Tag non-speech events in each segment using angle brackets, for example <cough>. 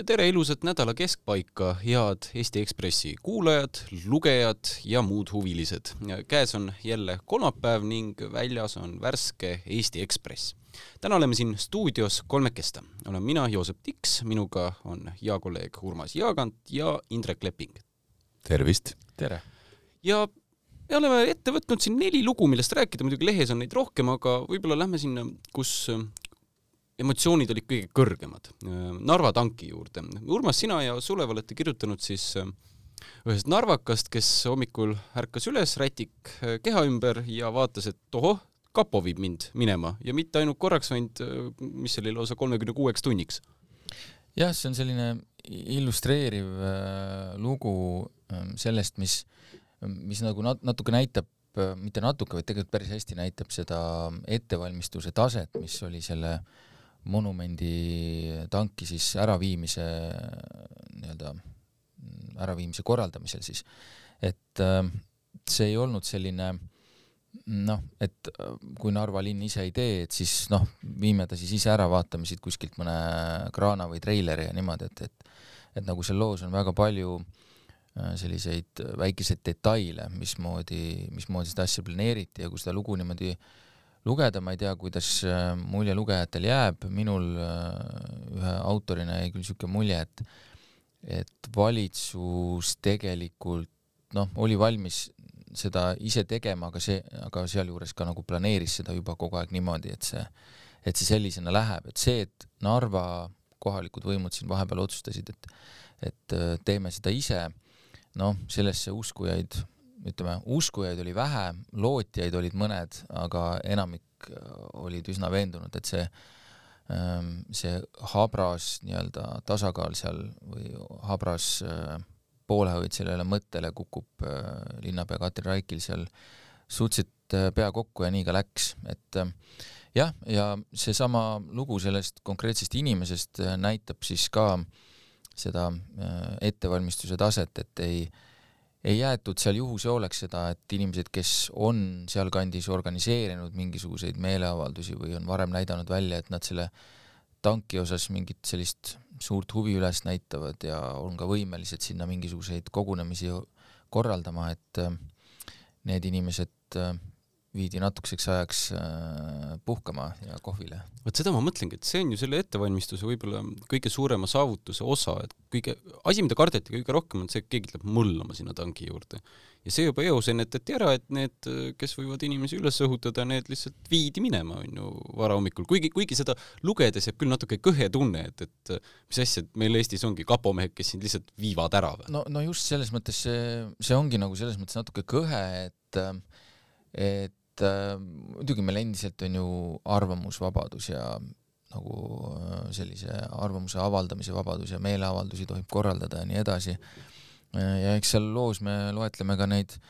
ja tere ilusat nädala keskpaika, head Eesti Ekspressi kuulajad, lugejad ja muud huvilised. käes on jälle kolmapäev ning väljas on värske Eesti Ekspress. täna oleme siin stuudios kolmekesta. olen mina, Joosep Tiks, minuga on hea kolleeg Urmas Jaagant ja Indrek Leping. tervist! tere! ja me oleme ette võtnud siin neli lugu, millest rääkida, muidugi lehes on neid rohkem, aga võib-olla lähme sinna, kus emotsioonid olid kõige kõrgemad. Narva tanki juurde. Urmas, sina ja Sulev olete kirjutanud siis äh, ühest narvakast, kes hommikul ärkas üles, rätik äh, keha ümber ja vaatas, et ohoh, kapo viib mind minema ja mitte ainult korraks, vaid äh, mis oli, lausa kolmekümne kuueks tunniks. jah, see on selline illustreeriv lugu äh, sellest, mis, mis nagu nat-, natuke näitab mitte natuke, vaid tegelikult päris hästi näitab seda ettevalmistuse taset, mis oli selle äh, monumendi tanki siis äraviimise nii-öelda äraviimise korraldamisel siis, et äh, see ei olnud selline noh, et äh, kui Narva linn ise ei tee, et siis noh, viime ta siis ise ära, vaatame siit kuskilt mõne kraana või treileri ja niimoodi, et, et et nagu seal loos on väga palju äh, selliseid väikeseid detaile, mismoodi, mismoodi seda asja planeeriti ja kui seda lugu niimoodi äh, lugeda, ma ei tea, kuidas äh, mulje lugejatel jääb, minul äh, ühe autorina jäi küll niisugune mulje, et et valitsus tegelikult noh, oli valmis seda ise tegema, aga see, aga sealjuures ka nagu planeeris seda juba kogu aeg niimoodi, et see, et see sellisena läheb, et see, et Narva kohalikud võimud siin vahepeal otsustasid, et et äh, teeme seda ise, noh, sellesse uskujaid ütleme, uskujaid oli vähe, lootjaid olid mõned, aga enamik äh, olid üsna veendunud, et see ähm, see habras nii-öelda tasakaal seal või habras äh, poolehoid sellele mõttele kukub äh, linnapea Katrin Raikil seal suhteliselt pea kokku ja nii ka läks, et jah, ja seesama lugu sellest konkreetsest inimesest näitab siis ka seda ettevalmistuse taset, et ei äh, ei jäetud seal juhuse hooleks seda, et inimesed, kes on sealkandis organiseerinud mingisuguseid meeleavaldusi või on varem näidanud välja, et nad selle tanki osas mingit sellist suurt huvi üles näitavad ja on ka võimelised sinna mingisuguseid kogunemisi korraldama, et äh, need inimesed äh, viidi natukeseks ajaks äh, puhkama ja kohvile. vot seda ma mõtlengi, et see on ju selle ettevalmistuse võib-olla kõige suurema saavutuse osa, et kõige, asi, mida kardeti kõige rohkem, on see, et keegi tuleb mõllama sinna tanki juurde. ja see juba eos ennetati ära, et need, kes võivad inimesi üles õhutada, need lihtsalt viidi minema, on ju, varahommikul, kuigi, kuigi seda lugedes jääb küll natuke kõhe tunne, et, et mis asja, et meil Eestis ongi kapomehed, kes sind lihtsalt viivad ära või? no, no just selles mõttes see, see ongi nagu selles mõttes natuke kõhe, et et et äh, muidugi meil endiselt on ju arvamusvabadus ja nagu äh, sellise arvamuse avaldamise vabadus ja meeleavaldusi tohib korraldada ja nii edasi. Äh, ja eks seal loos me loetleme ka neid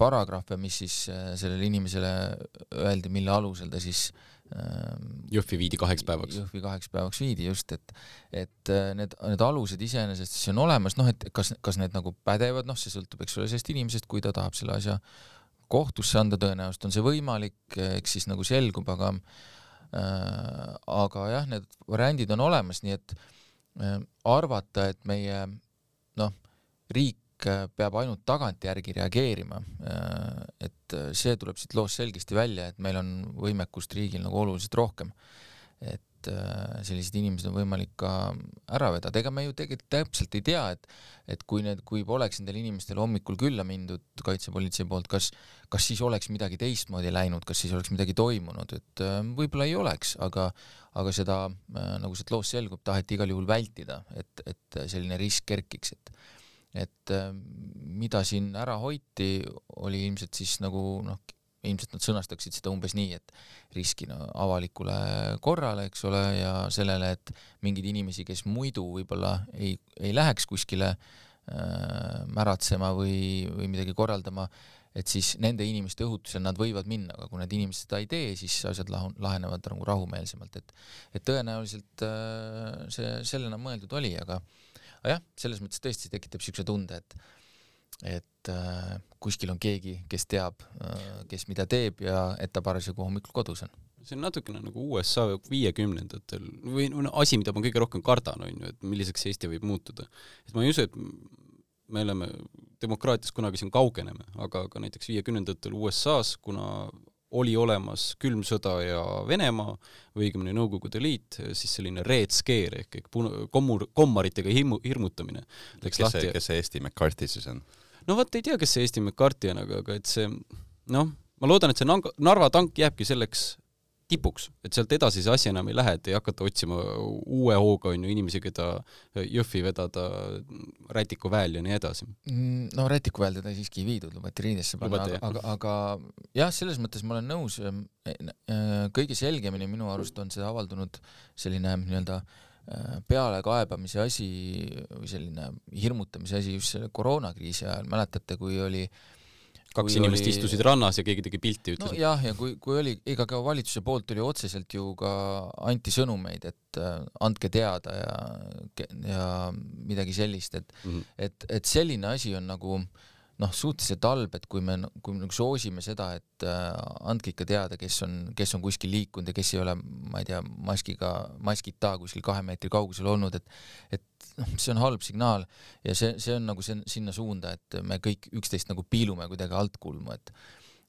paragrahve, mis siis sellele inimesele öeldi, mille alusel ta siis Jõhvi viidi kaheks päevaks. Jõhvi kaheks päevaks viidi just, et et need, need alused iseenesest siis on olemas, noh, et kas, kas need nagu pädevad, noh, see sõltub, eks ole, sellest inimesest, kui ta tahab selle asja kohtusse anda, tõenäoliselt on see võimalik, eks siis nagu selgub, aga äh, aga jah, need variandid on olemas, nii et äh, arvata, et meie noh, riik peab ainult tagantjärgi reageerima äh,, et see tuleb siit loost selgesti välja, et meil on võimekust riigil nagu oluliselt rohkem. et et äh, sellised inimesed on võimalik ka ära vedada, ega me ju tegelikult täpselt ei tea, et et kui need, kui poleks nendel inimestel hommikul külla mindud kaitsepolitsei poolt, kas, kas siis oleks midagi teistmoodi läinud, kas siis oleks midagi toimunud, et äh, võib-olla ei oleks, aga aga seda, äh, nagu sealt loost selgub, taheti igal juhul vältida, et, et selline risk kerkiks, et et mida siin ära hoiti, oli ilmselt siis nagu noh, ilmselt nad sõnastaksid seda umbes nii, et riskina avalikule korrale, eks ole, ja sellele, et mingeid inimesi, kes muidu võib-olla ei, ei läheks kuskile äh, märatsema või, või midagi korraldama, et siis nende inimeste õhutusel nad võivad minna, aga kui need inimesed seda ei tee, siis asjad lahu-, lahenevad nagu rahumeelsemalt, et et tõenäoliselt äh, see sellena mõeldud oli, aga aga jah, selles mõttes tõesti tekitab niisuguse tunde, et et äh, kuskil on keegi, kes teab äh,, kes mida teeb ja et ta parasjagu hommikul kodus on see on natukene nagu USA viiekümnendatel või no asi, mida ma kõige rohkem kardan, on ju, et milliseks Eesti võib muutuda. et ma ei usu, et me oleme demokraatias kunagi siin kaugeneme, aga, aga näiteks viiekümnendatel USA-s, kuna oli olemas külm sõda ja Venemaa või õigemini Nõukogude Liit, siis selline red scare ehk, ehk kommur, kommaritega hirmu, hirmutamine läks lahti. kes see Eesti McCarthy siis on? No vot ei tea, kes see Eesti McCarthy on, aga, aga et see noh, ma loodan, et see Narva tank jääbki selleks tipuks, et sealt edasi see asi enam ei lähe, et ei hakata otsima uue hooga on ju inimesi, keda Jõhvi vedada Rätiku väel ja nii edasi. Mm, no Rätiku väel teda siiski ei viidud, lubati riidesse panna, aga, aga, aga jah, selles mõttes ma olen nõus, ehm, e, e, kõige selgemini minu arust on see avaldunud selline nii-öelda e, pealekaebamise asi või selline hirmutamise asi just selle koroonakriisi ajal, mäletate, kui oli äh, kaks inimest oli... istusid rannas ja keegi tegi pilti, ütles no,. jah, ja kui, kui oli, ega ka valitsuse poolt oli otseselt ju ka anti sõnumeid, et äh, andke teada ja, ja midagi sellist, et mm, -hmm. et, et selline asi on nagu noh, suhteliselt halb, et kui me, kui me nagu soosime seda, et äh, andke ikka teada, kes on, kes on kuskil liikunud ja kes ei ole, ma ei tea, maskiga, maskita kuskil kahe meetri kaugusel olnud, et et noh, see on halb signaal ja see, see on nagu see, sinna suunda, et me kõik üksteist nagu piilume kuidagi altkulmu, et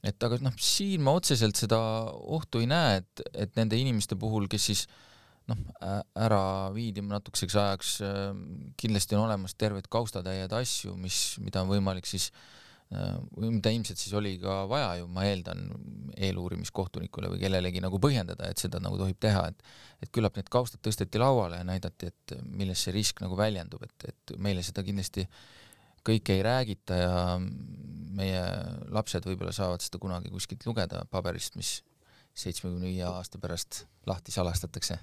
et aga noh, siin ma otseselt seda ohtu ei näe, et, et nende inimeste puhul, kes siis noh, ära viidi natukeseks ajaks, kindlasti on olemas terved kaustatäied asju, mis, mida on võimalik siis või mida ilmselt siis oli ka vaja ju, ma eeldan, eeluurimiskohtunikule või kellelegi nagu põhjendada, et seda nagu tohib teha, et et küllap need kaustad tõsteti lauale ja näidati, et milles see risk nagu väljendub, et, et meile seda kindlasti kõike ei räägita ja meie lapsed võib-olla saavad seda kunagi kuskilt lugeda paberist, mis seitsmekümne viie aasta pärast lahti salastatakse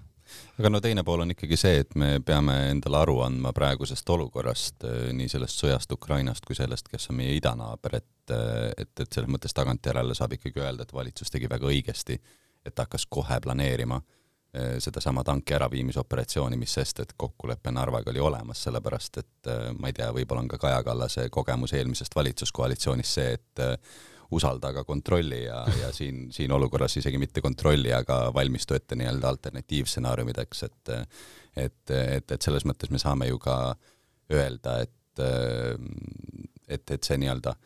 aga no teine pool on ikkagi see, et me peame endale aru andma praegusest olukorrast, eh, nii sellest sõjast Ukrainast kui sellest, kes on meie idanaaber, et, eh, et, et selles mõttes tagantjärele saab ikkagi öelda, et valitsus tegi väga õigesti, et ta hakkas kohe planeerima eh, sedasama tanki äraviimisoperatsiooni, mis sest, et kokkulepe Narvaga oli olemas, sellepärast et ma ei tea, võib-olla on ka Kaja Kallase kogemus eelmisest valitsuskoalitsioonist see, et usalda, aga kontrolli ja, ja siin, siin olukorras isegi mitte kontrolli, aga valmistu ette nii-öelda alternatiivstsenaariumideks, et et, et, et selles mõttes me saame ju ka öelda, et, et, et see nii-öelda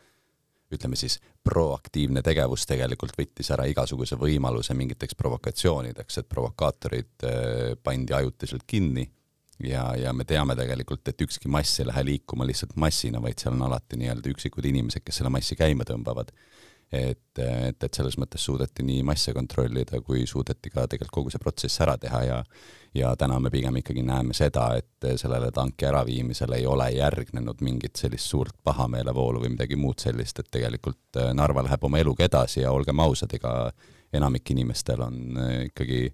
ütleme siis, proaktiivne tegevus tegelikult võttis ära igasuguse võimaluse mingiteks provokatsioonideks, et provokaatorid eh, pandi ajutiselt kinni ja, ja me teame tegelikult, et ükski mass ei lähe liikuma lihtsalt massina, vaid seal on alati nii-öelda üksikud inimesed, kes selle massi käima tõmbavad. Et, et, et selles mõttes suudeti nii masse kontrollida, kui suudeti ka tegelikult kogu see protsess ära teha ja ja täna me pigem ikkagi näeme seda, et sellele tanki äraviimisele ei ole järgnenud mingit sellist suurt pahameelevoolu või midagi muud sellist, et tegelikult Narva läheb oma eluga edasi ja olgem ausad, ega enamik inimestel on ikkagi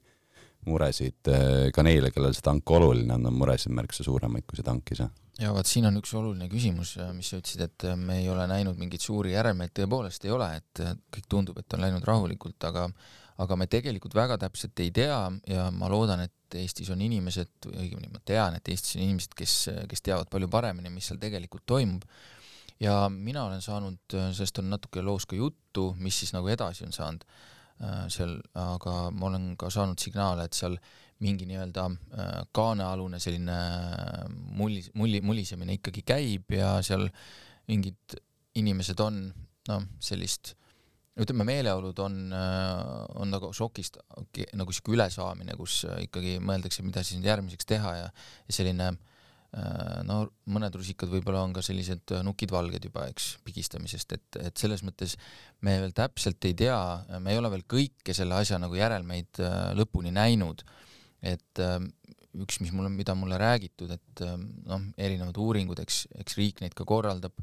muresid, ka neile, kellel see tank oluline on, on muresid märksa suuremaid kui see tank ise. Ja vot siin on üks oluline küsimus, äh, mis sa ütlesid, et äh, me ei ole näinud mingeid suuri järelmeid, tõepoolest ei ole, et kõik tundub, et on läinud rahulikult, aga aga me tegelikult väga täpselt ei tea ja ma loodan, et Eestis on inimesed, õigemini ma tean, et Eestis on inimesed, kes, kes teavad palju paremini, mis seal tegelikult toimub. ja mina olen saanud, sellest on natuke loos ka juttu, mis siis nagu edasi on saanud seal, aga ma olen ka saanud signaale, et seal mingi nii-öelda äh, kaanealune selline äh, mulli, mulli, mullisemine ikkagi käib ja seal mingid inimesed on noh, sellist ütleme, meeleolud on, äh, on nagu šokist nagu sihuke ülesaamine, kus ikkagi mõeldakse, mida siis nüüd järgmiseks teha ja, ja selline no mõned rusikad võib-olla on ka sellised nukid valged juba, eks, pigistamisest, et, et selles mõttes me veel täpselt ei tea, me ei ole veel kõike selle asja nagu järelmeid lõpuni näinud. Et ähm, üks, mis mulle, mida mulle räägitud, et ähm, noh, erinevad uuringud, eks, eks riik neid ka korraldab,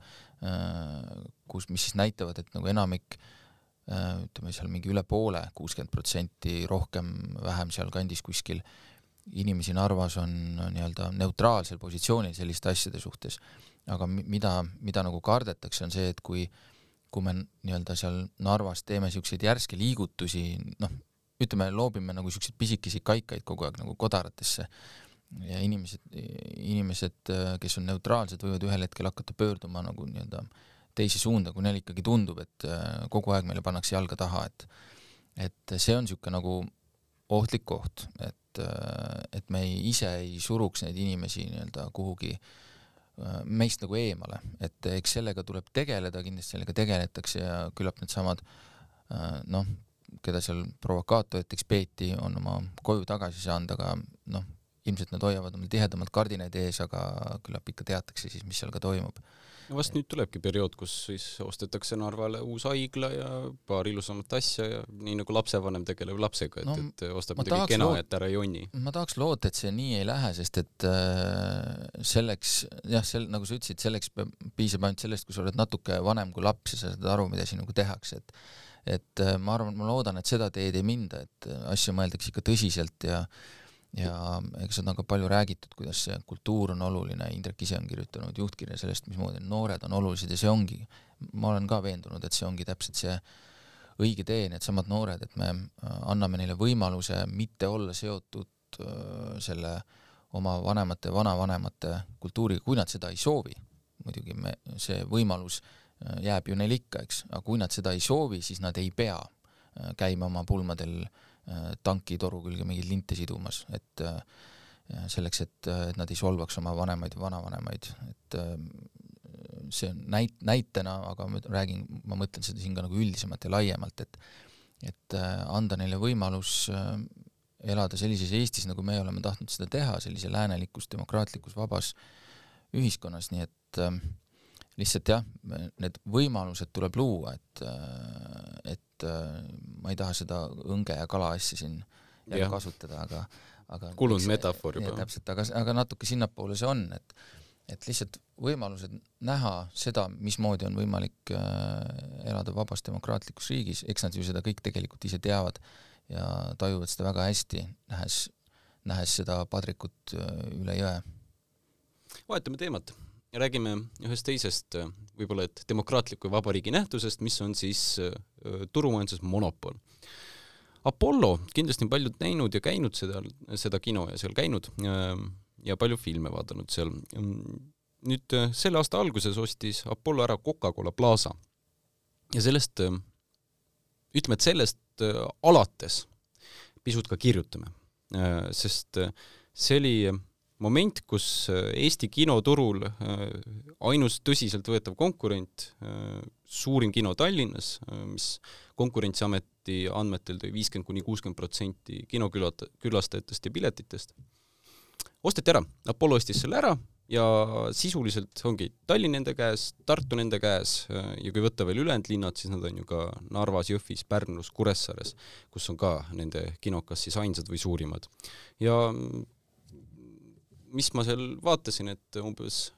äh, kus, mis siis näitavad, et nagu enamik äh, ütleme seal mingi üle poole, kuuskümmend protsenti rohkem, vähem sealkandis kuskil, inimesi Narvas on nii-öelda neutraalsel positsioonil selliste asjade suhtes. aga mida, mida nagu kardetakse, on see, et kui kui me nii-öelda seal Narvas teeme niisuguseid järske liigutusi, noh, ütleme, loobime nagu siukseid pisikesi kaikaid kogu aeg nagu kodaratesse ja inimesed, inimesed, kes on neutraalsed, võivad ühel hetkel hakata pöörduma nagu nii-öelda teise suunda, kui neile ikkagi tundub, et äh, kogu aeg meile pannakse jalga taha, et et see on niisugune nagu ohtlik koht, et, et me ei, ise ei suruks neid inimesi nii-öelda kuhugi meist nagu eemale, et eks sellega tuleb tegeleda, kindlasti sellega tegeletakse ja küllap needsamad noh, keda seal provokaatoriteks peeti, on oma koju tagasi saanud, aga noh, ilmselt nad hoiavad omal tihedamalt kardinaid ees, aga küllap ikka teatakse siis, mis seal ka toimub. no vast nüüd tulebki periood, kus siis ostetakse Narvale uus haigla ja paar ilusamat asja ja nii nagu lapsevanem tegeleb lapsega, et no,, et ostab midagi kena, et ära jonni. ma tahaks loota, et see nii ei lähe, sest et äh, selleks, jah, sel-, nagu sa ütlesid, selleks peab, piisab ainult sellest, kui sa oled natuke vanem kui laps ja sa saad aru, mida sinuga tehakse, et et äh, ma arvan, ma loodan, et seda teed ei minda, et asju mõeldakse ikka tõsiselt ja ja eks seda on ka palju räägitud, kuidas see kultuur on oluline, Indrek ise on kirjutanud juhtkirja sellest, mismoodi noored on olulised ja see ongi, ma olen ka veendunud, et see ongi täpselt see õige tee, needsamad noored, et me äh, anname neile võimaluse mitte olla seotud äh, selle oma vanemate, vanavanemate kultuuriga, kui nad seda ei soovi. muidugi me, see võimalus äh, jääb ju neil ikka, eks, aga kui nad seda ei soovi, siis nad ei pea käima oma pulmadel äh, tankitoru külge mingeid linte sidumas, et äh, selleks, et, et nad ei solvaks oma vanemaid ja vanavanemaid, et äh, see on näit-, näitena, aga ma räägin, ma mõtlen seda siin ka nagu üldisemalt ja laiemalt, et et anda neile võimalus elada sellises Eestis, nagu me oleme tahtnud seda teha, sellise läänelikus, demokraatlikus, vabas ühiskonnas, nii et äh, lihtsalt jah, need võimalused tuleb luua, et, et ma ei taha seda õnge ja kala asja siin jälle kasutada, aga aga kulunud metafoor juba. täpselt, aga, aga natuke sinnapoole see on, et et lihtsalt võimalused näha seda, mismoodi on võimalik äh, elada vabas demokraatlikus riigis, eks nad ju seda kõik tegelikult ise teavad ja tajuvad seda väga hästi, nähes, nähes seda padrikut äh, üle jõe. vahetame teemat räägime ühest teisest võib-olla et demokraatliku vabariigi nähtusest, mis on siis turumajanduses monopol. Apollo, kindlasti on paljud näinud ja käinud seda, seda kino ja seal käinud ja palju filme vaadanud seal. nüüd selle aasta alguses ostis Apollo ära Coca-Cola Plaza ja sellest, ütleme, et sellest alates pisut ka kirjutame, sest see oli moment, kus äh, Eesti kinoturul äh, ainus tõsiseltvõetav konkurent, äh, suurim kino Tallinnas, mis Konkurentsiameti andmetel tõi viiskümmend kuni kuuskümmend protsenti kinokülat-, külastajatest ja piletitest, osteti ära, Apollo ostis selle ära ja sisuliselt ongi Tallinn nende käes, Tartu nende käes ja kui võtta veel ülejäänud linnad, siis nad on ju ka Narvas, Jõhvis, Pärnus, Kuressaares, kus on ka nende kinokas siis ainsad või suurimad. ja mis ma seal vaatasin, et umbes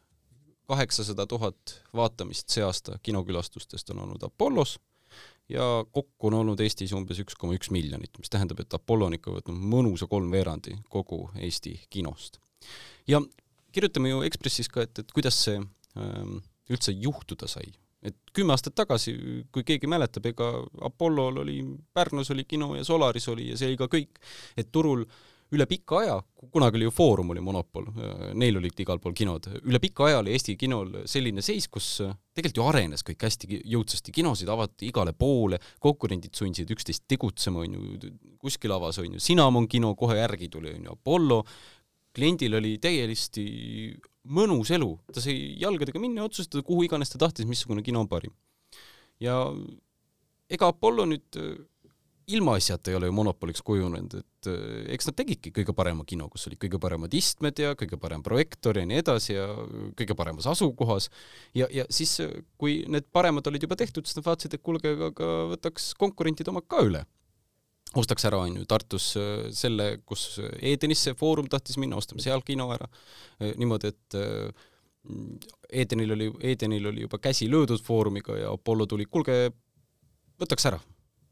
kaheksasada tuhat vaatamist see aasta kinokülastustest on olnud Apollos ja kokku on olnud Eestis umbes üks koma üks miljonit, mis tähendab, et Apollo on ikka võtnud mõnusa kolmveerandi kogu Eesti kinost. ja kirjutame ju Ekspressis ka, et, et kuidas see ähm, üldse juhtuda sai. et kümme aastat tagasi, kui keegi mäletab, ega Apollol oli, Pärnus oli kino ja Solaris oli ja see oli ka kõik, et turul äh, üle pika aja, kunagi oli ju Foorum oli monopol, neil olid igal pool kinod, üle pika aja oli Eesti kinol selline seis, kus tegelikult ju arenes kõik hästi jõudsasti, kinosid avati igale poole, konkurendid sundsid üksteist tegutsema, on ju, kuskil avas, on ju, Cinnamon kino, kohe järgi tuli, on ju, Apollo, kliendil oli täiesti mõnus elu, ta sai jalgadega minna ja otsustada, kuhu iganes ta tahtis, missugune kino on parim. ja ega Apollo nüüd ilmaasjata ei ole ju monopoliks kujunenud, et eh, eks nad tegidki kõige parema kino, kus olid kõige paremad istmed ja kõige parem projektor ja nii edasi ja kõige paremas asukohas. ja, ja siis, kui need paremad olid juba tehtud, siis nad vaatasid, et kuulge, aga, võtaks konkurentide omad ka üle. ostaks ära, on ju, Tartus eh, selle, kus Edenisse Foorum tahtis minna, ostame seal kino ära. Niimoodi, et Edenil oli, Edenil oli juba käsi löödud Foorumiga ja Apollo tuli, kuulge, võtaks ära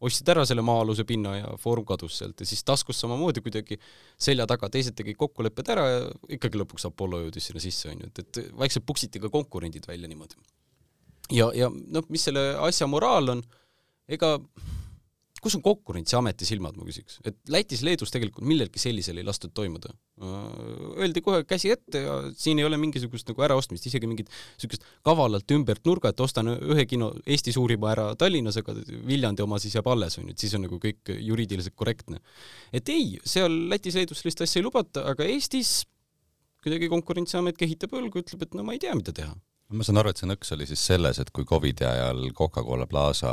ostsid ära selle maa-aluse pinna ja Foorum kadus sealt ja siis taskus samamoodi kuidagi selja taga, teised tegid kokkulepped ära ja ikkagi lõpuks Apollo jõudis sinna sisse, onju, et, et vaikselt puksiti ka konkurendid välja niimoodi. ja, ja noh, mis selle asja moraal on, ega kus on Konkurentsiameti silmad, ma küsiks, et Lätis-Leedus tegelikult millelgi sellisel ei lastud toimuda. Öeldi kohe käsi ette ja siin ei ole mingisugust nagu äraostmist, isegi mingit niisugust kavalalt ümbert nurga, et ostan ühe kino, Eesti suurima ära Tallinnas, aga Viljandi oma siis jääb alles, on ju, et siis on nagu kõik juriidiliselt korrektne. et ei, seal Lätis-Leedus sellist asja ei lubata, aga Eestis kuidagi Konkurentsiamet kehitab õlgu, ütleb, et no ma ei tea, mida teha ma saan aru, et see nõks oli siis selles, et kui Covidi ajal Coca-Cola Plaza,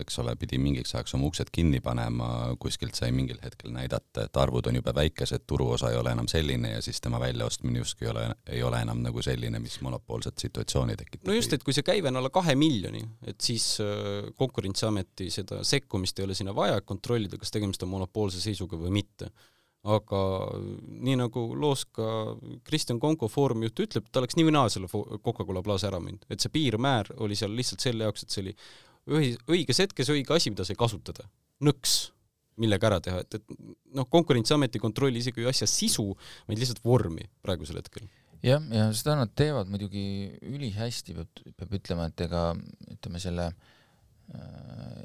eks ole, pidi mingiks ajaks oma uksed kinni panema, kuskilt sai mingil hetkel näidata, et arvud on jube väikesed, turuosa ei ole enam selline ja siis tema väljaostmine justkui ei ole, ei ole enam nagu selline, mis monopoolset situatsiooni tekitab. no just, et kui see käive on alla kahe miljoni, et siis äh, Konkurentsiameti seda sekkumist ei ole sinna vaja, kontrollida, kas tegemist on monopoolse seisuga või mitte aga nii nagu loos ka Kristjan Konko Foorumi juht ütleb, ta oleks nii või naa selle Coca-Cola Plaza ära müünud, et see piirmäär oli seal lihtsalt selle jaoks, et see oli ühi-, õiges hetkes õige asi, mida sai kasutada. nõks, millega ära teha, et, et noh, Konkurentsiamet ei kontrolli isegi asja sisu, vaid lihtsalt vormi praegusel hetkel. Jah, ja seda nad teevad muidugi ülihästi, peab, peab ütlema, et ega ütleme selle Äh,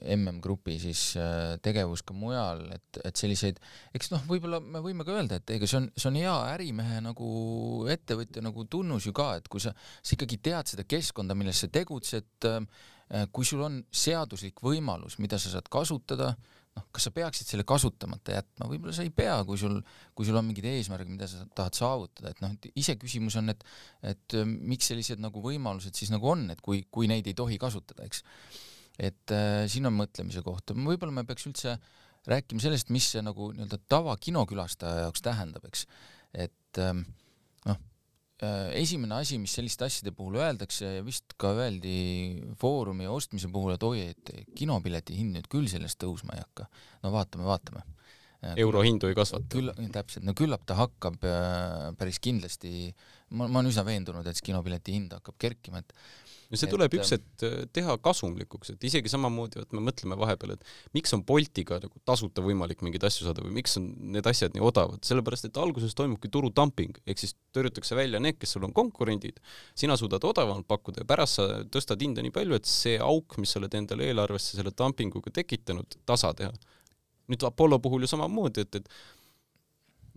MM-grupi siis äh, tegevus ka mujal, et, et selliseid, eks noh, võib-olla me võime ka öelda, et ega see on, see on hea ärimehe nagu ettevõtja nagu tunnus ju ka, et kui sa, sa ikkagi tead seda keskkonda, milles sa tegutsed, äh, kui sul on seaduslik võimalus, mida sa saad kasutada, noh, kas sa peaksid selle kasutamata jätma, võib-olla sa ei pea, kui sul, kui sul on mingid eesmärgid, mida sa tahad saavutada, et noh, et iseküsimus on, et, et miks sellised nagu võimalused siis nagu on, et kui, kui neid ei tohi kasutada, eks et äh, siin on mõtlemise koht, võib-olla me peaks üldse rääkima sellest, mis see nagu nii-öelda tavakinokülastaja jaoks tähendab, eks. et ähm, noh äh,, esimene asi, mis selliste asjade puhul öeldakse ja vist ka öeldi Foorumi ostmise puhul, et oi, et kinopileti hind nüüd küll sellest tõusma ei hakka. no vaatame, vaatame äh, euro hindu ei kasvata. küll, täpselt, no küllap ta hakkab äh, päris kindlasti, ma, ma olen üsna veendunud, et see kinopileti hind hakkab kerkima, et no see tuleb üks, ähm, et äh, teha kasumlikuks, et isegi samamoodi, et me mõtleme vahepeal, et miks on Boltiga nagu tasuta võimalik mingeid asju saada või miks on need asjad nii odavad, sellepärast et alguses toimubki turudumping, ehk siis tõrjutakse välja need, kes sul on konkurendid, sina suudad odavamalt pakkuda ja pärast sa tõstad hinda nii palju, et see auk, mis sa oled endale eelarvesse selle dumpinguga tekitanud, tasa teha. nüüd Apollo puhul ju samamoodi, et, et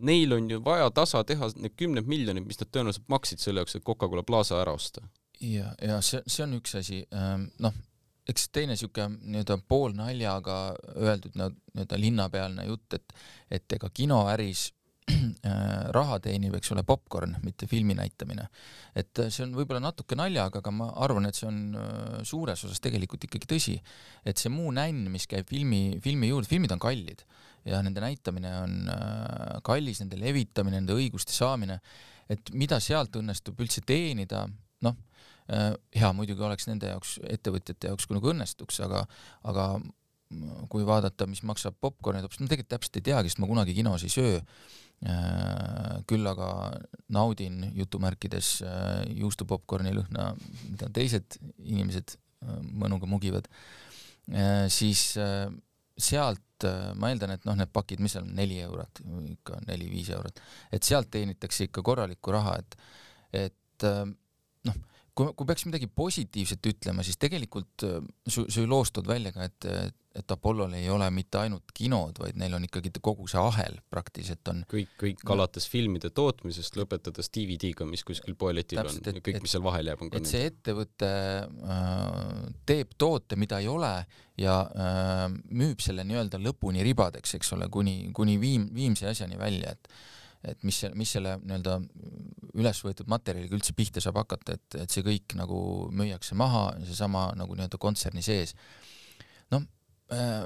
neil on ju vaja tasa teha need kümned miljonid, mis nad tõenäoliselt maksid selle jaoks, et Coca-Cola Plaza ära osta ja, ja see, see on üks asi, ähm, noh, eks teine niisugune nii-öelda poolnaljaga öeldud nii-öelda linnapealne jutt, et et ega kinoäris <clears throat> äh, raha teenib, eks ole, popkorn, mitte filmi näitamine. et see on võib-olla natuke naljaga, aga ma arvan, et see on äh, suures osas tegelikult ikkagi tõsi. et see muu nänn, mis käib filmi, filmi juurde, filmid on kallid ja nende näitamine on äh, kallis, nende levitamine, nende õiguste saamine, et mida sealt õnnestub üldse teenida, noh Äh, hea muidugi oleks nende jaoks, ettevõtjate jaoks, kui nagu õnnestuks, aga, aga kui vaadata, mis maksab popkorni, ma tegelikult täpselt ei teagi, sest ma kunagi kinos ei söö. Äh, küll aga naudin jutumärkides äh, juustupopkorni lõhna, mida teised inimesed mõnuga mugivad. siis sealt ma eeldan, et noh, need pakid, mis seal on, neli eurot, ikka neli-viis eurot, et sealt teenitakse ikka korralikku raha, et, et noh kui, kui peaks midagi positiivset ütlema, siis tegelikult äh, su, su loos tood välja ka, et, et Apollol ei ole mitte ainult kinod, vaid neil on ikkagi kogu see ahel praktiliselt on. kõik, kõik alates filmide tootmisest, lõpetades DVD-ga, mis kuskil poeletil on ja kõik, mis seal vahel jääb, on ka et see ettevõte äh, teeb toote, mida ei ole ja äh, müüb selle nii-öelda lõpuni ribadeks, eks ole, kuni, kuni viim-, viimse asjani välja, et et mis, mis selle nii-öelda üles võetud materjaliga üldse pihta saab hakata, et, et see kõik nagu müüakse maha, seesama nagu nii-öelda kontserni sees. noh äh,,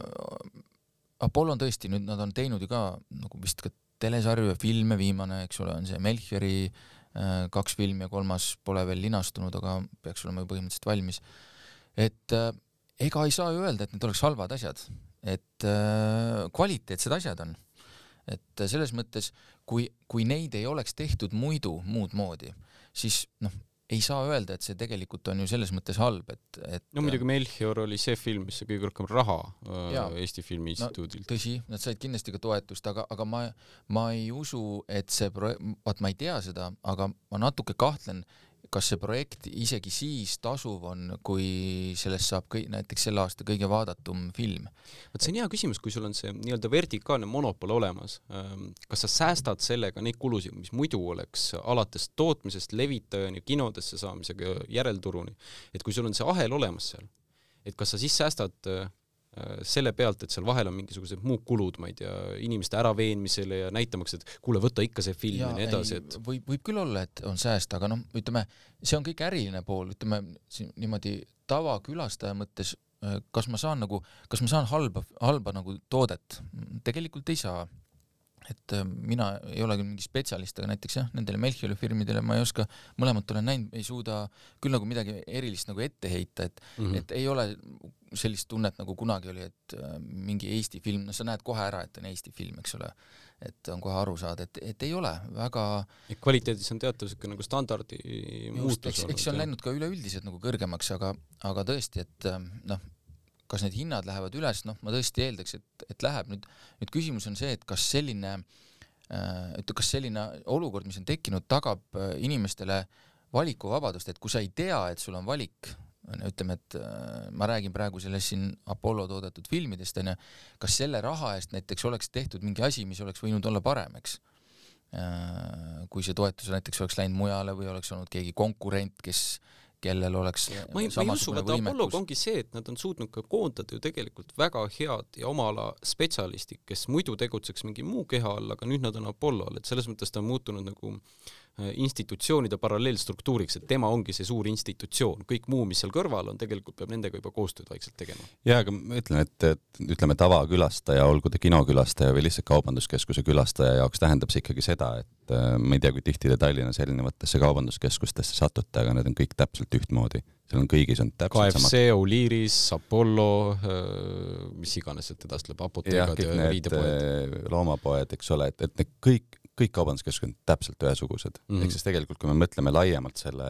Apollo on tõesti, nüüd nad on teinud ju ka nagu vist ka telesarju ja filme, viimane, eks ole, on see Melchiori äh, kaks filmi ja kolmas pole veel linastunud, aga peaks olema ju põhimõtteliselt valmis. et äh, ega ei saa ju öelda, et need oleks halvad asjad, et äh, kvaliteetsed asjad on et selles mõttes, kui, kui neid ei oleks tehtud muidu muud moodi, siis noh, ei saa öelda, et see tegelikult on ju selles mõttes halb, et, et no muidugi Melchior oli see film, mis sai kõige rohkem raha äh, jaa, Eesti Filmi Instituudilt no,. tõsi, nad said kindlasti ka toetust, aga, aga ma, ma ei usu, et see pro-, vaat ma ei tea seda, aga ma natuke kahtlen, kas see projekt isegi siis tasuv on, kui sellest saab kõik, näiteks selle aasta kõige vaadatum film? vot see on hea küsimus, kui sul on see nii-öelda vertikaalne monopol olemas, ähm, kas sa säästad sellega neid kulusid, mis muidu oleks alates tootmisest levitajani, kinodesse saamisega järelturuni, et kui sul on see ahel olemas seal, et kas sa siis säästad Äh, selle pealt, et seal vahel on mingisugused muud kulud, ma ei tea, inimeste äraveenmisele ja näitamaks, et kuule, võta ikka see film ja, ja nii edasi, et võib, võib küll olla, et on sääst, aga noh, ütleme, see on kõik äriline pool, ütleme siin niimoodi tavakülastaja mõttes, äh, kas ma saan nagu, kas ma saan halba, halba nagu toodet? tegelikult ei saa et äh, mina ei ole küll mingi spetsialist, aga näiteks jah, nendele Melchiori filmidele ma ei oska, mõlemat olen näinud, ei suuda küll nagu midagi erilist nagu ette heita, et mm, -hmm. et ei ole sellist tunnet nagu kunagi oli, et äh, mingi Eesti film, no sa näed kohe ära, et on Eesti film, eks ole. et on kohe aru saada, et, et ei ole väga kvaliteedis on teatav siuke nagu standardi muutus eks, eks see on läinud ka üleüldiselt nagu kõrgemaks, aga, aga tõesti, et äh, noh, kas need hinnad lähevad üles, noh, ma tõesti eeldaks, et, et läheb. nüüd, nüüd küsimus on see, et kas selline äh,, et kas selline olukord, mis on tekkinud, tagab äh, inimestele valikuvabadust, et kui sa ei tea, et sul on valik, ütleme, et äh, ma räägin praegu sellest siin Apollo toodetud filmidest, onju, kas selle raha eest näiteks oleks tehtud mingi asi, mis oleks võinud olla parem, eks kui see toetus näiteks oleks läinud mujale või oleks olnud keegi konkurent, kes kellel oleks ma ei, ma ei usu, vaata Apolloga ongi see, et nad on suutnud ka koondada ju tegelikult väga head ja oma ala spetsialistid, kes muidu tegutseks mingi muu keha all, aga nüüd nad on Apollol, et selles mõttes ta on muutunud nagu institutsioonide paralleelstruktuuriks, et tema ongi see suur institutsioon, kõik muu, mis seal kõrval on, tegelikult peab nendega juba koostööd vaikselt tegema. jaa, aga ma ütlen, et, et ütleme, tavakülastaja, olgu ta kinokülastaja või lihtsalt kaubanduskeskuse külastaja jaoks tähendab see ikkagi seda, et äh, ma ei tea, kui tihti te Tallinnas erinevatesse kaubanduskeskustesse satute, aga need on kõik täpselt ühtmoodi seal on kõigis on täpselt KFC samad..., Oliris, Apollo, äh, mis iganes sealt edasi tuleb, apoteegad ja, ja riidepoed. loomapoed, eks ole, et, et need kõik kõik kaubanduskeskused täpselt ühesugused mm. -hmm. ehk siis tegelikult, kui me mõtleme laiemalt selle,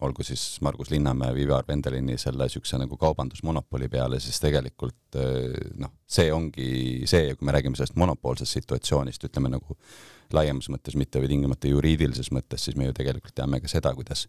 olgu siis Margus Linnamäe või Ivar Vendelini selle siukse nagu kaubandusmonopoli peale, siis tegelikult noh, see ongi see, kui me räägime sellest monopoolsest situatsioonist, ütleme nagu laiemas mõttes, mitte või tingimata juriidilises mõttes, siis me ju tegelikult teame ka seda, kuidas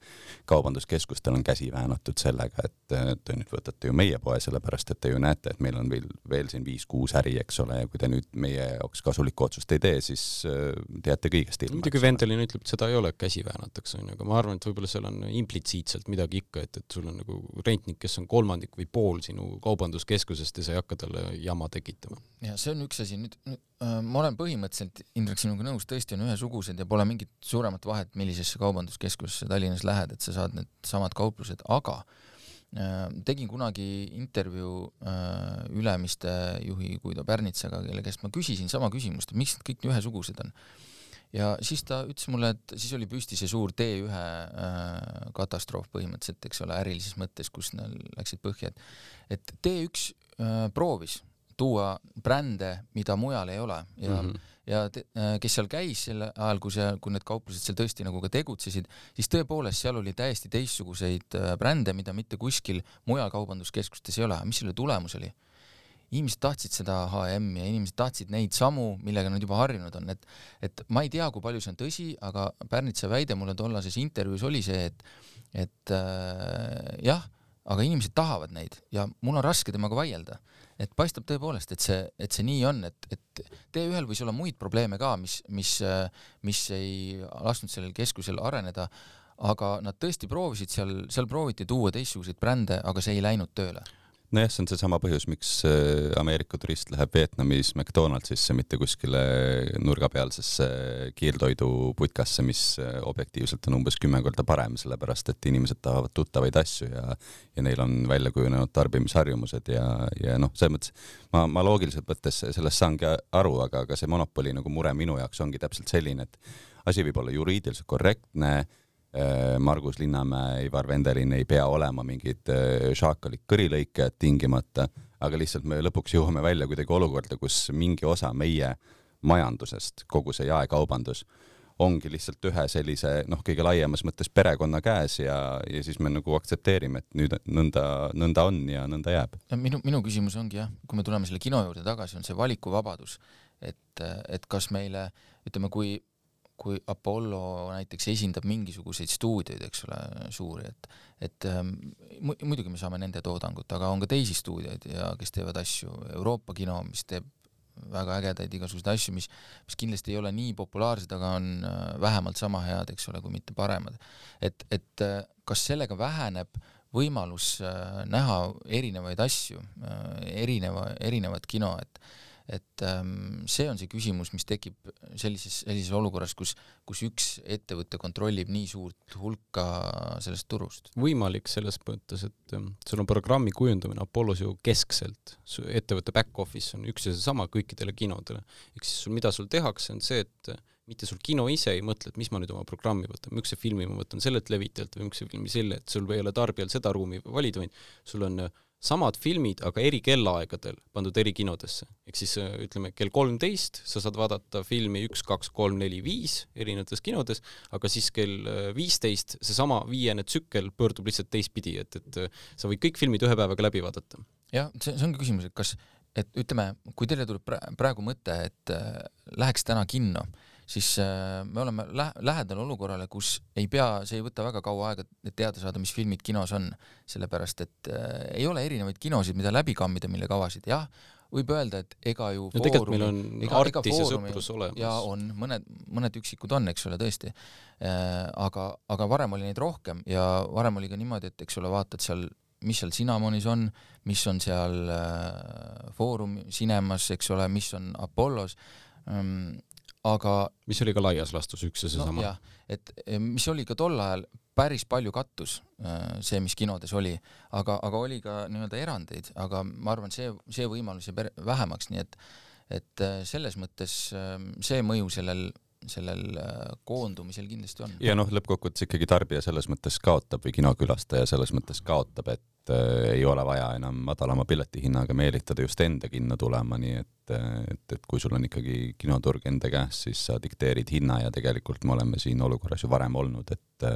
kaubanduskeskustel on käsi väänatud sellega, et te nüüd võtate ju meie poe, sellepärast et te ju näete, et meil on veel, veel siin viis-kuus äri, eks ole, ja kui te nüüd meie jaoks kasulikku otsust ei tee, siis äh, te jääte kõigest ilma. muidugi Vendelin ütleb, et seda ei ole, käsi väänatakse, onju, aga ma arvan, et võib-olla seal on implitsiitselt midagi ikka, et, et sul on nagu rentnik, kes on kolmandik või pool sinu kaubanduskeskusest ja sa ei hakka talle jama tekitama. ja see on üks asi, nüüd, nüüd ma olen põhimõtteliselt Indrek sinuga nõus, tõesti on ühesugused ja pole mingit suuremat vahet, millisesse kaubanduskeskusesse Tallinnas lähed, et sa saad need samad kauplused, aga äh, tegin kunagi intervjuu äh, Ülemiste juhi Guido Pärnitsaga, kelle käest ma küsisin sama küsimust, et miks need kõik nii ühesugused on. ja siis ta ütles mulle, et siis oli püsti see suur T1 äh, katastroof põhimõtteliselt, eks ole, ärilises mõttes, kus neil läksid põhja, et et T1 äh, proovis tuua brände, mida mujal ei ole ja mm, -hmm. ja te, äh, kes seal käis sel ajal, kui see, kui need kauplused seal tõesti nagu ka tegutsesid, siis tõepoolest seal oli täiesti teistsuguseid äh, brände, mida mitte kuskil mujal kaubanduskeskustes ei ole, mis selle tulemus oli? inimesed tahtsid seda HM ja inimesed tahtsid neid samu, millega nad juba harjunud on, et et ma ei tea, kui palju see on tõsi, aga Pärnitsa väide mulle tollases intervjuus oli see, et et äh, jah, aga inimesed tahavad neid ja mul on raske temaga vaielda. Et paistab tõepoolest, et see, et see nii on, et, et T1-l võis olla muid probleeme ka, mis, mis, mis ei lasknud sellel keskusel areneda, aga nad tõesti proovisid seal, seal prooviti tuua teistsuguseid brände, aga see ei läinud tööle nojah, see on seesama põhjus, miks äh, Ameerika turist läheb Vietnamis McDonaldsisse, mitte kuskile nurgapealsesse kiirtoiduputkasse, mis äh, objektiivselt on umbes kümme korda parem, sellepärast et inimesed tahavad tuttavaid asju ja ja neil on välja kujunenud tarbimisharjumused ja, ja noh, selles mõttes ma, ma loogiliselt võttes sellest saangi aru, aga, aga see monopoli nagu mure minu jaoks ongi täpselt selline, et asi võib olla juriidiliselt korrektne Äh, Margus Linnamäe, Ivar Vendelin ei pea olema mingid äh, šaakalik kõrilõikajad tingimata, aga lihtsalt me lõpuks jõuame välja kuidagi olukorda, kus mingi osa meie majandusest, kogu see jaekaubandus, ongi lihtsalt ühe sellise noh, kõige laiemas mõttes perekonna käes ja, ja siis me nagu aktsepteerime, et nüüd nõnda, nõnda on ja nõnda jääb. minu, minu küsimus ongi jah, kui me tuleme selle kino juurde tagasi, on see valikuvabadus, et, et kas meile, ütleme, kui kui Apollo näiteks esindab mingisuguseid stuudioid, eks ole, suuri, et et ähm, muidugi me saame nende toodangut, aga on ka teisi stuudioid ja kes teevad asju, Euroopa kino, mis teeb väga ägedaid igasuguseid asju, mis, mis kindlasti ei ole nii populaarsed, aga on äh, vähemalt sama head, eks ole, kui mitte paremad. et, et äh, kas sellega väheneb võimalus äh, näha erinevaid asju, erineva, erinevat kino, et et ähm, see on see küsimus, mis tekib sellises, sellises olukorras, kus, kus üks ettevõte kontrollib nii suurt hulka sellest turust. võimalik selles mõttes, et ähm, sul on programmi kujundamine Apollos ju keskselt, su ettevõtte back-office on üks ja seesama kõikidele kinodele. ehk siis sul, mida sul tehakse, on see, et mitte sul kino ise ei mõtle, et mis ma nüüd oma programmi võtan, miks see filmi ma võtan sellelt levitajalt või miks see filmi selle, et sul ei ole tarbijal seda ruumi valida, vaid sul on samad filmid, aga eri kellaaegadel pandud eri kinodesse. ehk siis äh, ütleme, kell kolmteist sa saad vaadata filmi üks, kaks, kolm, neli, viis erinevates kinodes, aga siis kell äh, viisteist seesama viiene tsükkel pöördub lihtsalt teistpidi, et, et äh, sa võid kõik filmid ühe päevaga läbi vaadata. jah, see, see ongi küsimus, et kas, et ütleme, kui teile tuleb praegu mõte, et äh, läheks täna kinno siis äh, me oleme lä lähedal olukorrale, kus ei pea, see ei võta väga kaua aega, et teada saada, mis filmid kinos on, sellepärast et äh, ei ole erinevaid kinosid, mida läbi kammida, mille kavasid, jah, võib öelda, et ega ju no tegelikult meil on ega, Artis ega ja Sõprus olemas. ja on, mõned, mõned üksikud on, eks ole, tõesti äh,. aga, aga varem oli neid rohkem ja varem oli ka niimoodi, et eks ole, vaatad seal mis seal Cinamonis on, mis on seal äh, Foorum Cinemas, eks ole, mis on Apollos ähm,, aga mis oli ka laias laastus üks ja seesama no,. et eh, mis oli ka tol ajal päris palju kattus, äh, see, mis kinodes oli, aga, aga oli ka nii-öelda erandeid, aga ma arvan, see, see võimalus jääb vähemaks, nii et et äh, selles mõttes see mõju sellel sellel koondumisel kindlasti on. ja noh, lõppkokkuvõttes ikkagi tarbija selles mõttes kaotab või kinokülastaja selles mõttes kaotab, et äh, ei ole vaja enam madalama piletihinnaga meelitada just enda kinno tulema, nii et, et, et kui sul on ikkagi kinoturg enda käes, siis sa dikteerid hinna ja tegelikult me oleme siin olukorras ju varem olnud, et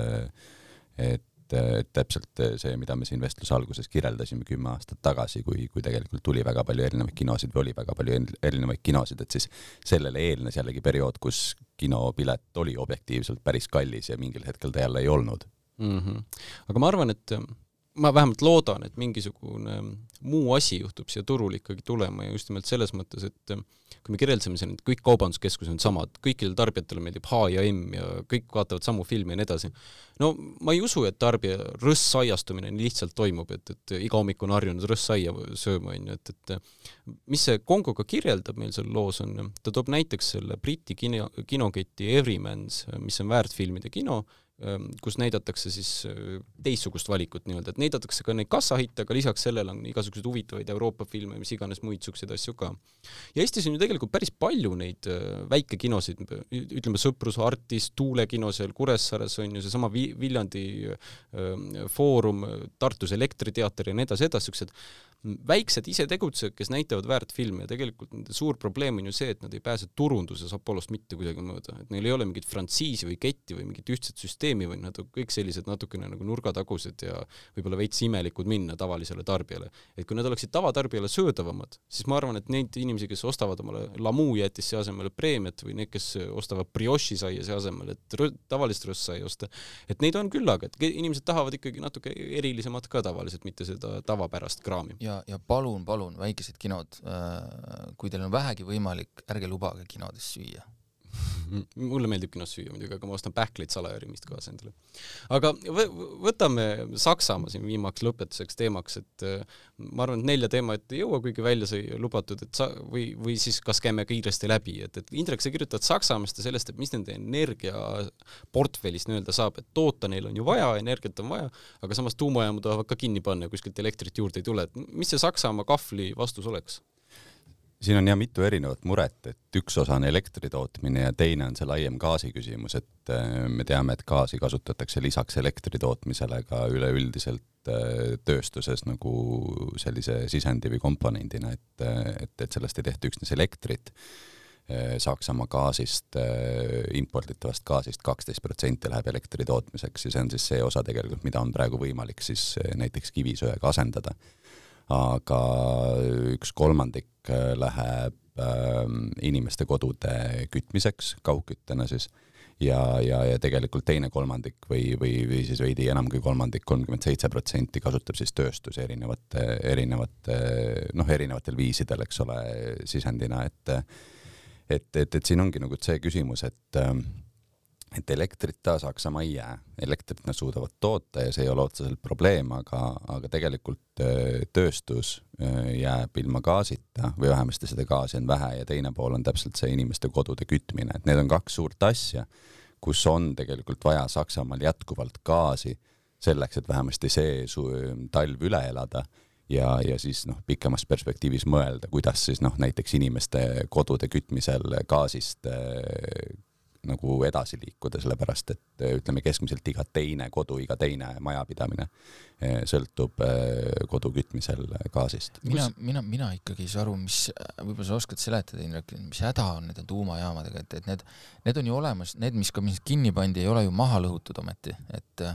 et et täpselt see, mida me siin vestluse alguses kirjeldasime kümme aastat tagasi, kui, kui tegelikult tuli väga palju erinevaid kinosid või oli väga palju erinevaid kinosid, et siis sellele eelnes jällegi periood, kus kinopilet oli objektiivselt päris kallis ja mingil hetkel ta jälle ei olnud mm. -hmm. aga ma arvan, et ma vähemalt loodan, et mingisugune muu asi juhtub siia turule ikkagi tulema ja just nimelt selles mõttes, et kui me kirjeldasime siin, et kõik kaubanduskeskused on samad, kõikidele tarbijatele meeldib H ja M ja kõik vaatavad samu filme ja nii edasi. no ma ei usu, et tarbija rõõssaiastumine nii lihtsalt toimub, et, et iga hommik on harjunud rõõssaia sööma, on ju, et, et mis see Kongoga kirjeldab meil seal loos on, ta toob näiteks selle Briti kino, kinoketi Everymans, mis on väärtfilmide kino, kus näidatakse siis teistsugust valikut nii-öelda, et näidatakse ka neid kassahitte, aga lisaks sellele on igasuguseid huvitavaid Euroopa filme, mis iganes muid niisuguseid asju ka. ja Eestis on ju tegelikult päris palju neid väikekinosid, ütleme Sõprus, Artis, Tuule kino seal Kuressaares on ju seesama Viljandi Foorum, Tartus Elektriteater ja nii edasi, edasi, niisugused väiksed isetegutsejad, kes näitavad väärt filme ja tegelikult nende suur probleem on ju see, et nad ei pääse turunduses Apollost mitte kuidagi mööda, et neil ei ole mingit frantsiisi või ketti või mingit ühtset süsteemi, vaid nad on kõik sellised natukene nagu nurgatagused ja võib-olla veits imelikud minna tavalisele tarbijale. et kui nad oleksid tavatarbijale söödavamad, siis ma arvan, et neid inimesi, kes ostavad omale lamuu jäätisse asemele preemiat või need, kes ostavad brioši saia asemel, et tavalist rõõssa ei osta, et neid on küllaga, et inimesed tahavad ikkagi natuke erilisemat ka tavaliselt, mitte seda tavapärast kraami. ja ja, ja palun, palun, väikesed kinod, äh, kui teil on vähegi võimalik, ärge lubage kinodes süüa mulle meeldib kinos süüa muidugi, aga ma ostan pähkleid salajarimist kaasa endale. aga võtame Saksamaa siin viimaks lõpetuseks teemaks, et äh, ma arvan, et nelja teemat ei jõua kuigi välja sai lubatud, et sa või, või siis kas käime kiiresti läbi, et, et Indrek, sa kirjutad Saksamaast ja sellest, et mis nende energiaportfellist nii-öelda saab, et toota neil on ju vaja, energiat on vaja, aga samas tuumajaamu tahavad ka kinni panna kuskilt elektrit juurde ei tule, et mis see Saksamaa kahvli vastus oleks? Siin on jah mitu erinevat muret, et üks osa on elektri tootmine ja teine on see laiem gaasi küsimus, et äh, me teame, et gaasi kasutatakse lisaks elektri tootmisele ka üleüldiselt äh, tööstuses nagu sellise sisendi või komponendina, et, äh, et, et sellest ei tehta üksnes elektrit. Saksamaa gaasist, imporditavast gaasist kaksteist protsenti läheb elektri tootmiseks ja see on siis see osa tegelikult, mida on praegu võimalik siis näiteks kivisöega asendada aga üks kolmandik äh, läheb ähm, inimeste kodude kütmiseks, kaugküttena siis, ja, ja, ja tegelikult teine kolmandik või, või, või siis veidi enam kui kolmandik, kolmkümmend seitse protsenti kasutab siis tööstus erinevate, erinevate noh, erinevatel viisidel, eks ole, sisendina, et et, et, et siin ongi nagu see küsimus, et et elektrit ta Saksamaa ei jää, elektrit nad suudavad toota ja see ei ole otseselt probleem, aga, aga tegelikult tööstus jääb ilma gaasita või vähemasti seda gaasi on vähe ja teine pool on täpselt see inimeste kodude kütmine, et need on kaks suurt asja, kus on tegelikult vaja Saksamaal jätkuvalt gaasi selleks, et vähemasti see talv üle elada ja, ja siis noh, pikemas perspektiivis mõelda, kuidas siis noh, näiteks inimeste kodude kütmisel gaasist nagu edasi liikuda, sellepärast et ütleme keskmiselt iga teine kodu, iga teine majapidamine eh, sõltub eh, kodu kütmisel gaasist. mina, mina, mina ikkagi ei saa aru, mis, võib-olla sa oskad seletada, Indrek, mis häda on nende tuumajaamadega, et, et need, need on ju olemas, need, mis ka mis kinni pandi, ei ole ju maha lõhutud ometi, et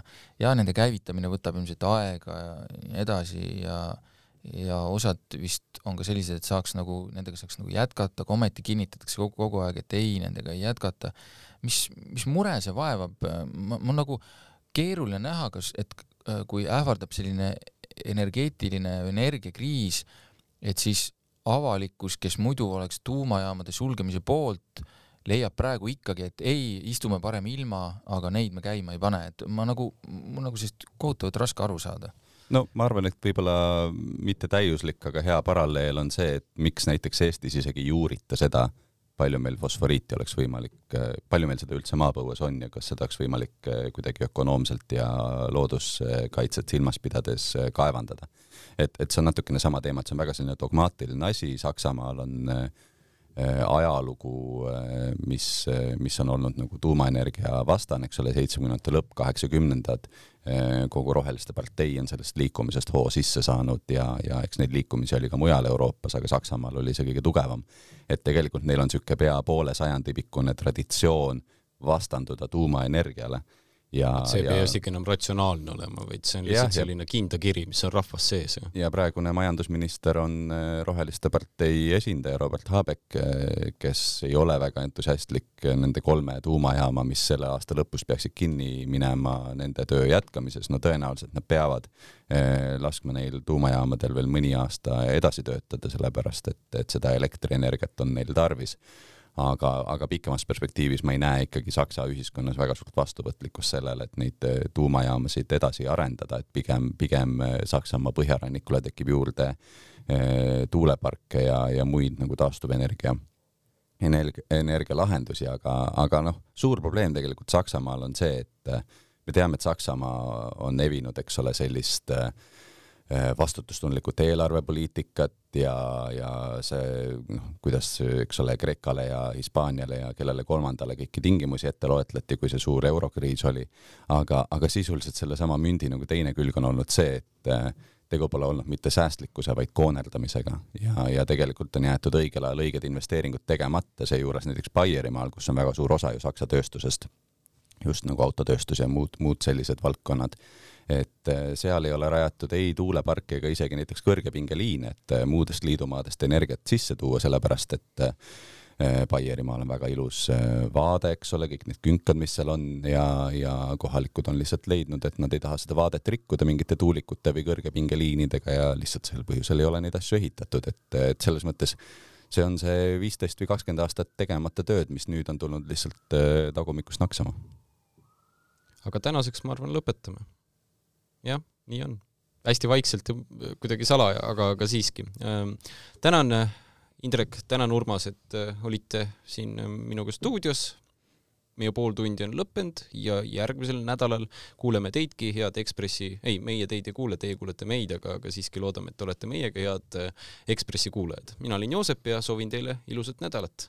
ja nende käivitamine võtab ilmselt aega ja nii edasi ja ja osad vist on ka sellised, et saaks nagu, nendega saaks nagu jätkata, aga ometi kinnitatakse kogu, kogu aeg, et ei, nendega ei jätkata. mis, mis mure see vaevab, ma, mul nagu keeruline näha, kas, et äh, kui ähvardab selline energeetiline energiakriis, et siis avalikkus, kes muidu oleks tuumajaamade sulgemise poolt, leiab praegu ikkagi, et ei, istume parem ilma, aga neid me käima ei pane, et ma nagu, mul nagu sellest kohutavalt raske aru saada no ma arvan, et võib-olla mitte täiuslik, aga hea paralleel on see, et miks näiteks Eestis isegi ei uurita seda, palju meil fosforiiti oleks võimalik, palju meil seda üldse maapõues on ja kas seda oleks võimalik kuidagi ökonoomselt ja looduskaitset silmas pidades kaevandada. et, et see on natukene sama teema, et see on väga selline dogmaatiline asi, Saksamaal on Äh, ajalugu, äh, mis, äh, mis on olnud nagu tuumaenergia vastane, eks ole, seitsmekümnendate lõpp, kaheksakümnendad, kogu Roheliste partei on sellest liikumisest hoo sisse saanud ja, ja eks neid liikumisi oli ka mujal Euroopas, aga Saksamaal oli see kõige tugevam. et tegelikult neil on niisugune pea poole sajandi pikkune traditsioon vastanduda tuumaenergiale ja see ei pea isegi enam ratsionaalne olema, vaid see on lihtsalt ja, selline kindakiri, mis on rahvas sees. ja praegune majandusminister on äh, Roheliste partei esindaja Robert Habeck, äh, kes ei ole väga entusiastlik nende kolme tuumajaama, mis selle aasta lõpus peaksid kinni minema, nende töö jätkamises, no tõenäoliselt nad peavad äh, laskma neil tuumajaamadel veel mõni aasta edasi töötada, sellepärast et, et seda elektrienergiat on neil tarvis aga, aga pikemas perspektiivis ma ei näe ikkagi Saksa ühiskonnas väga suurt vastuvõtlikkust sellele, et neid eh, tuumajaamasid edasi arendada, et pigem, pigem eh, Saksamaa põhjarannikule tekib juurde eh, tuuleparke ja, ja muid nagu taastuvenergia energia, energialahendusi, aga, aga noh, suur probleem tegelikult Saksamaal on see, et me teame, et Saksamaa on evinud, eks ole, sellist äh, Eh, vastutustundlikut eelarvepoliitikat ja, ja see noh, kuidas, eks ole, Kreekale ja Hispaaniale ja kellele kolmandale kõiki tingimusi ette loetleti, kui see suur eurokriis oli. aga, aga sisuliselt sellesama mündi nagu teine külg on olnud see, et eh, tegu pole olnud mitte säästlikkuse, vaid koonerdamisega. Ja, ja tegelikult on jäetud õigel ajal õiged investeeringud tegemata, seejuures näiteks Baierimaal, kus on väga suur osa ju Saksa tööstusest, just nagu autotööstus ja muud, muud sellised valdkonnad et äh, seal ei ole rajatud ei tuuleparke ega isegi näiteks kõrgepingeliine, et äh, muudest liidumaadest energiat sisse tuua, sellepärast et äh, Baierimaal on väga ilus vaade, eks ole, kõik need künkad, mis seal on ja, ja kohalikud on lihtsalt leidnud, et nad ei taha seda vaadet rikkuda mingite tuulikute või kõrgepingeliinidega ja lihtsalt sel põhjusel ei ole neid asju ehitatud, et, et selles mõttes see on see viisteist või kakskümmend aastat tegemata tööd, mis nüüd on tulnud lihtsalt tagumikust naksama. aga tänaseks ma arvan, lõpetame jah, nii on. hästi vaikselt ja kuidagi salaja, aga, aga siiski. Ähm, tänan, Indrek, tänan, Urmas, et äh, olite siin äh, minuga stuudios. meie pool tundi on lõppenud ja järgmisel nädalal kuuleme teidki, head Ekspressi, ei, meie teid ei kuule, teie kuulete meid, aga, aga siiski loodame, et olete meiega head äh, Ekspressi kuulajad. mina olin Joosep ja soovin teile ilusat nädalat